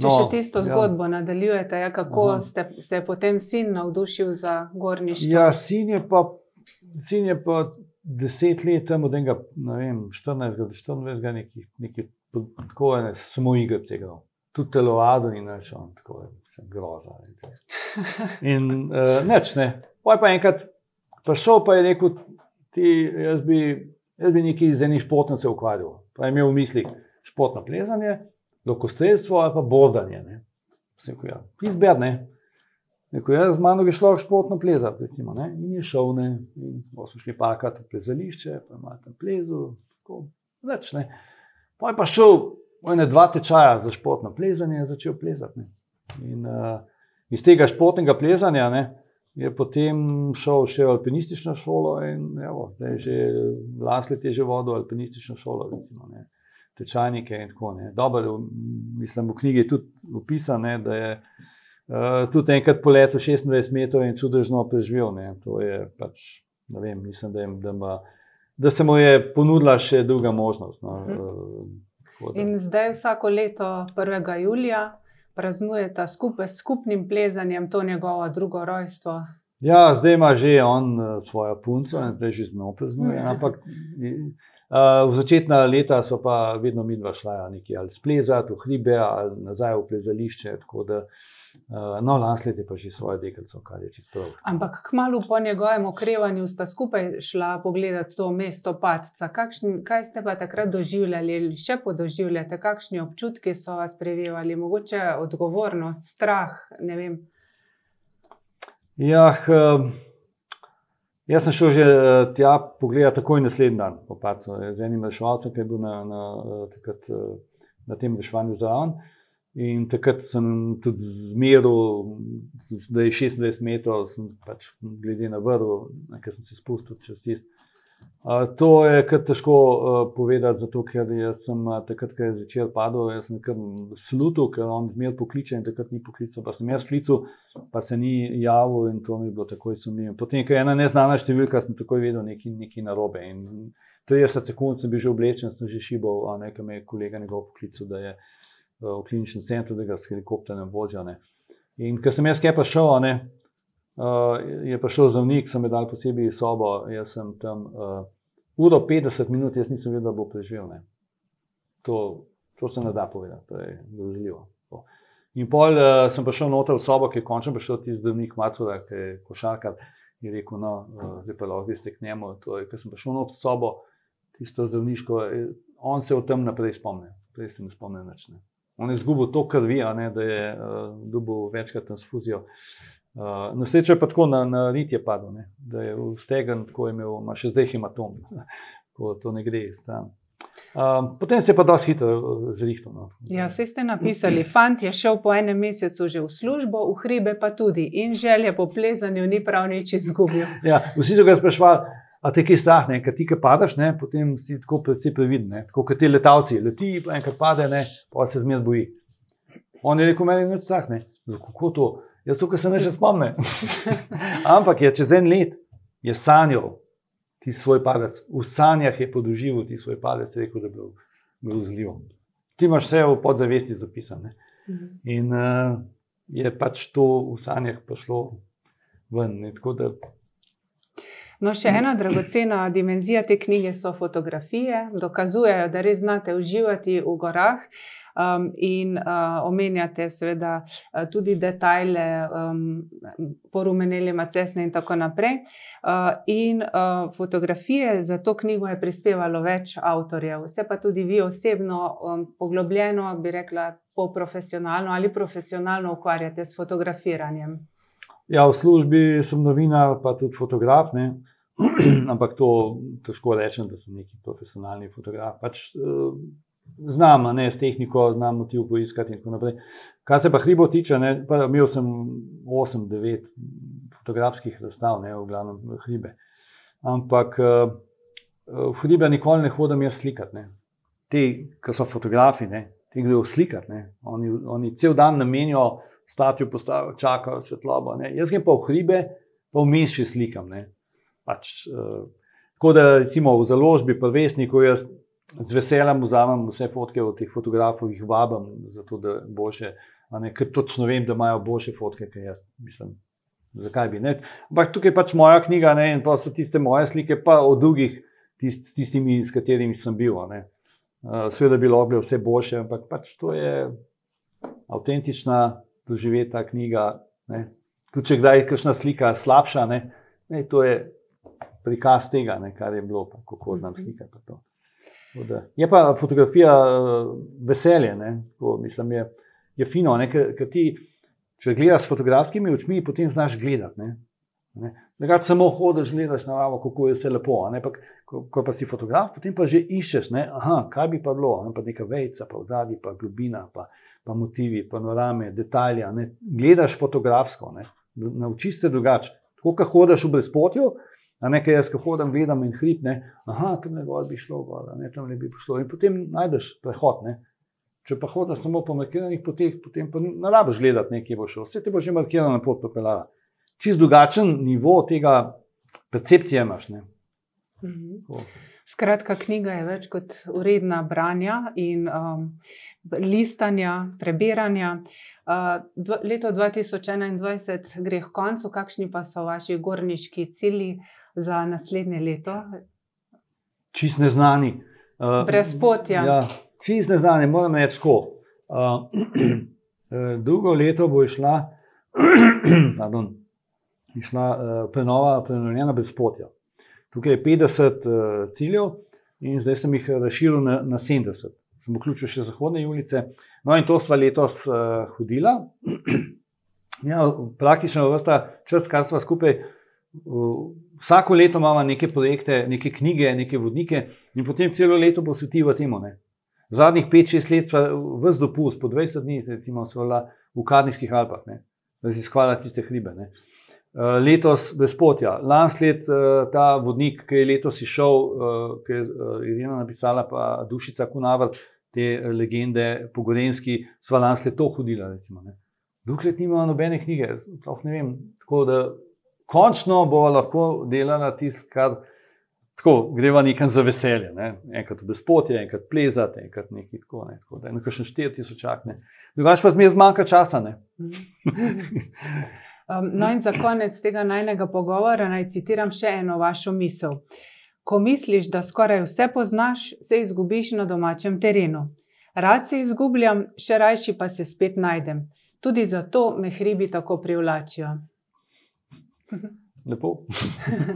Če no, še tisto ja. zgodbo nadaljujete, ja, kako ste, se potem sin navdušil za gorništvo? Ja, sin je pa. Sin je pa deset let, tam od enega, ne vem, 14 do 24, nekaj, nekaj tako je, samo igrice. Tudi telovado in več, on tako je, sem groza. In uh, neč ne. Poj pa enkrat prišel, pa je rekel, ti, jaz, bi, jaz bi nekaj z enim športom se ukvarjal. Pa je imel v mislih športno plezanje, lokostrelstvo ali pa bordanje. Je. Izber, ne. Rekel, ja, z mano bi šlo športno plezati, recimo, in je šel, ne? in smo šli pakati v plezališče, pa ima tam plezo, tako več. Ne? Pa je pa šel v ene dva tečaja za športno plezanje in začel plezati. Ne? In uh, iz tega športnega plezanja ne, je potem šel še v alpinistično šolo in evo, zdaj že last let je že vodil alpinistično šolo, recimo, ne? tečajnike in tako naprej. Dobro, mislim, v knjigi je tudi opisano, da je. Uh, tudi enkrat po letu 26 metrov in čudežno preživel. Ne. To je pač, ne vem, mislim, da, jim, da, ma, da se mu je ponudila še druga možnost. No. Uh, in zdaj vsako leto 1. julija praznujete skupaj s skupnim plezanjem to njegovo drugo rojstvo. Ja, zdaj ima že on svojo punco in zdaj že znova praznuje. Mhm. Ampak uh, v začetna leta so pa vedno mi dva šla nekaj ali splezati v hribe ali nazaj v plezališče. Uh, no, lansko leto je pa že svoje deklico, kar je čisto prav. Ampak kmalo po njegovem okrevanju sta skupaj šla pogledati to mesto Patca. Kakšni, kaj ste pa takrat doživljali ali še podoživljate, kakšni občutki so vas prevevali, mogoče odgovornost, strah? Ja, uh, jaz sem šel že uh, tja pogledati takoj naslednji dan po Patcu z enim reševalcem, ki je bil na, na, takrat, na tem reševanju zraven. In takrat sem tudi zmeril, da je 26 metrov, pač glede na vrhu, ki sem se spustil čez tisti. To je kar težko uh, povedati, zato ker sem uh, takrat, ko je zvečer padel, jaz sem kar slutil, ker on zmeraj pokliče in takrat ni poklical. Pa sem jaz klical, pa se ni javil in to mi je bilo takoj sumljivo. Potem, ko je ena neznana številka, sem takoj vedel nekaj, nekaj narobe. In 30 sekund sem bil že oblečen, sem že šibal, a nekaj me je kolega njegov poklical, da je uh, v kliničnem centru, da ga s helikopterjem vozijo. In ker sem jaz kaj pa šel, ne, uh, je prišel zdravnik, so mi dali posebej sobo, jaz sem tam uh, uro 50 minut, jaz nisem vedel, da bo preživel. To, to se ne da povedati, to je grozljivo. In pol uh, sem prišel noter v sobo, ki je končno prišel ti zdravnik Macula, ki je košarkar. Je rekel, no, zdaj pa lahko ste k njemu. Ker sem prišel noter v sobo, tisto zdravniško, on se o tem naprej spomni, prej se ne spomni več. On je izgubil to krvi, da je uh, dobil večkrat transfuzijo. Uh, Uh, na srečo je pa tako na, na ritje padlo, ne? da je v stegen tako imel, ima še zdaj hematom, ko to ne gre stran. Um, potem se je pa dosti hitro zrihtel. No. Ja, vse ste napisali, fant je šel po enem mesecu že v službo, v hribe pa tudi in želje po plezanju ni prav nič izgubil. Ja, vsi so ga sprašvali. A te ki strah, ne, kad ti kaj padaš, ne, potem si tako predvsej previden, tako kot ti letalci, leti, pa enkrat pade, ne, pa se zmer boji. On je rekel, meni je več strah, ne, kako to. Jaz tukaj se ne že spomnim. Ampak je čez en let je sanjal ti svoj padec, v sanjah je podoživel ti svoj padec, rekel, da je bil grozljiv. Ti imaš vse v podzavesti zapisane. Mhm. In uh, je pač to v sanjah prišlo ven. Ne, da... No, še ena dragocena dimenzija te knjige so fotografije, dokazujejo, da res znate uživati v gorah. Um, in uh, omenjate, seveda, uh, tudi detajle, um, porumeneli macesne in tako naprej. Uh, in uh, fotografije za to knjigo je prispevalo več avtorjev, vse pa tudi vi osebno, um, poglobljeno, bi rekla, po profesionalno ali profesionalno ukvarjate s fotografiranjem. Ja, v službi sem novinar, pa tudi fotograf. Ne? Ampak to težko rečem, da sem neki profesionalni fotograf. Pač, uh, znam, ne s tehniko, znam motiv poiskati. Kar se pa hribo tiče, ne, pa imel sem 8-9 fotografskih razstav, ne v glavnem hribe. Ampak uh, v hribe nikoli ne hodim jaz slikati. Ne. Ti, ki so fotografi, ne, ti grejo slikati. Ne. Oni, oni cel dan namenijo stati v postavi, čakajo svetlobo. Ne. Jaz grem pa v hribe, pa v miši slikam. Pač, uh, tako da recimo v založbi, pa vesniku, jaz z veseljem vzamem vse fotke od teh fotografov, jih vabim, zato da boše. Ker točno vem, da imajo boljše fotke, kot jaz. Mislim, zakaj bi ne? Ampak tukaj je pač moja knjiga ne? in pa so tiste moje slike, pa od drugih, tist, s tistimi, s katerimi sem bil. Uh, Sveda bi lahko bilo vse boljše, ampak pač to je avtentična doživeta knjiga. Ne? Tudi če kdaj je kakšna slika slabša, ne? Ne, to je prikaz tega, ne? kar je bilo, pa, kako znam slikati. Je pa fotografija eh, veselje, Ko, mislim, je, je fino. Ker ti, če gledaš s fotografskimi očmi, potem znaš gledati. Ne? Ne? Nekaj samo hodiš, gledaš na ravo, kako je vse lepo. Ko, ko pa si fotograf, potem pa že iščeš, Aha, kaj bi pa bilo, ne? pa neka vejca, pa vzadje, pa globina, pa, pa motivi, panorame, detajle. Gledaš fotografsko, naučiš se drugače. Tako kot hodiš v brezpotju, A nekaj jaz, ko hodim, gledam in hrib, ne, aha, tam ne bi šlo, gor, ne, tam ne bi šlo. In potem najdeš prehod. Ne. Če pa hodiš samo po markiranih poteh, potem pa ne rabiš gledati, nekje bo šlo. Vse ti bo že markirano pot popeljala. Čist drugačen nivo tega percepcije imaš. Mhm. Skratka, knjiga je več kot uredna branja in um, listanja, prebiranja. Uh, dv leto 2021 gre k koncu, kakšni pa so vaši gorniški cilji? za naslednje leto? Čist neznani. Uh, Brez potja. Ja, čist neznani, moram reči tako. Uh, drugo leto bo išla, pardon, išla uh, prenova, prenovljena brez potja. Tukaj je 50 uh, ciljev in zdaj sem jih razširil na, na 70. Sem vključil še zahodne ulice. No, in to smo letos uh, hodila. Ja, praktično vrsta čas, kar smo skupaj vsako leto imamo neke projekte, neke knjige, neke vodnike, in potem celo leto posvetimo temu. Ne. Zadnjih 5-6 let smo vse dopust, po 20 dni, recimo, v Kadnijskih Alpah, raziskvala tiste hribe. Ne. Letos Bespotja, lansko let ta vodnik, ki je letos išel, ki je Irina napisala, pa Dušica Kunavr, te legende po Gorenski, sva lansko let to hodila. Recimo, Dokler nima nobene knjige, ne vem. Tako da končno bo lahko delala tisto, kar tako, greva nekam za veselje. Ne? Enkrat v bespotje, enkrat plezati, enkrat nekaj tako. Ne? tako da, nekaj še štiri tisočakne. Drugač pa zmeraj zmanjka časa. um, no, in za konec tega najnega pogovora naj citiram še eno vašo misel. Ko misliš, da skoraj vse poznaš, se izgubiš na domačem terenu. Rad se izgubljam, še rajši pa se spet najdem. Tudi zato me hribi tako privlačijo. Lepo.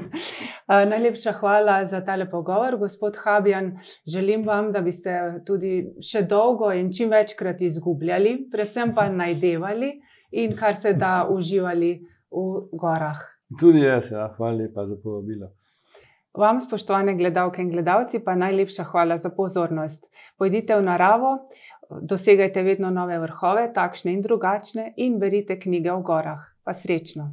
Najlepša hvala za tale pogovor, gospod Habjan. Želim vam, da bi se tudi še dolgo in čim večkrat izgubljali, predvsem pa najdevali in kar se da uživali v gorah. Tudi jaz, ja. hvala lepa za povabilo. Vam, spoštovane gledalke in gledalci, pa najlepša hvala za pozornost. Pojdite v naravo, dosegajte vedno nove vrhove, takšne in drugačne, in berite knjige o gorah. Pa srečno!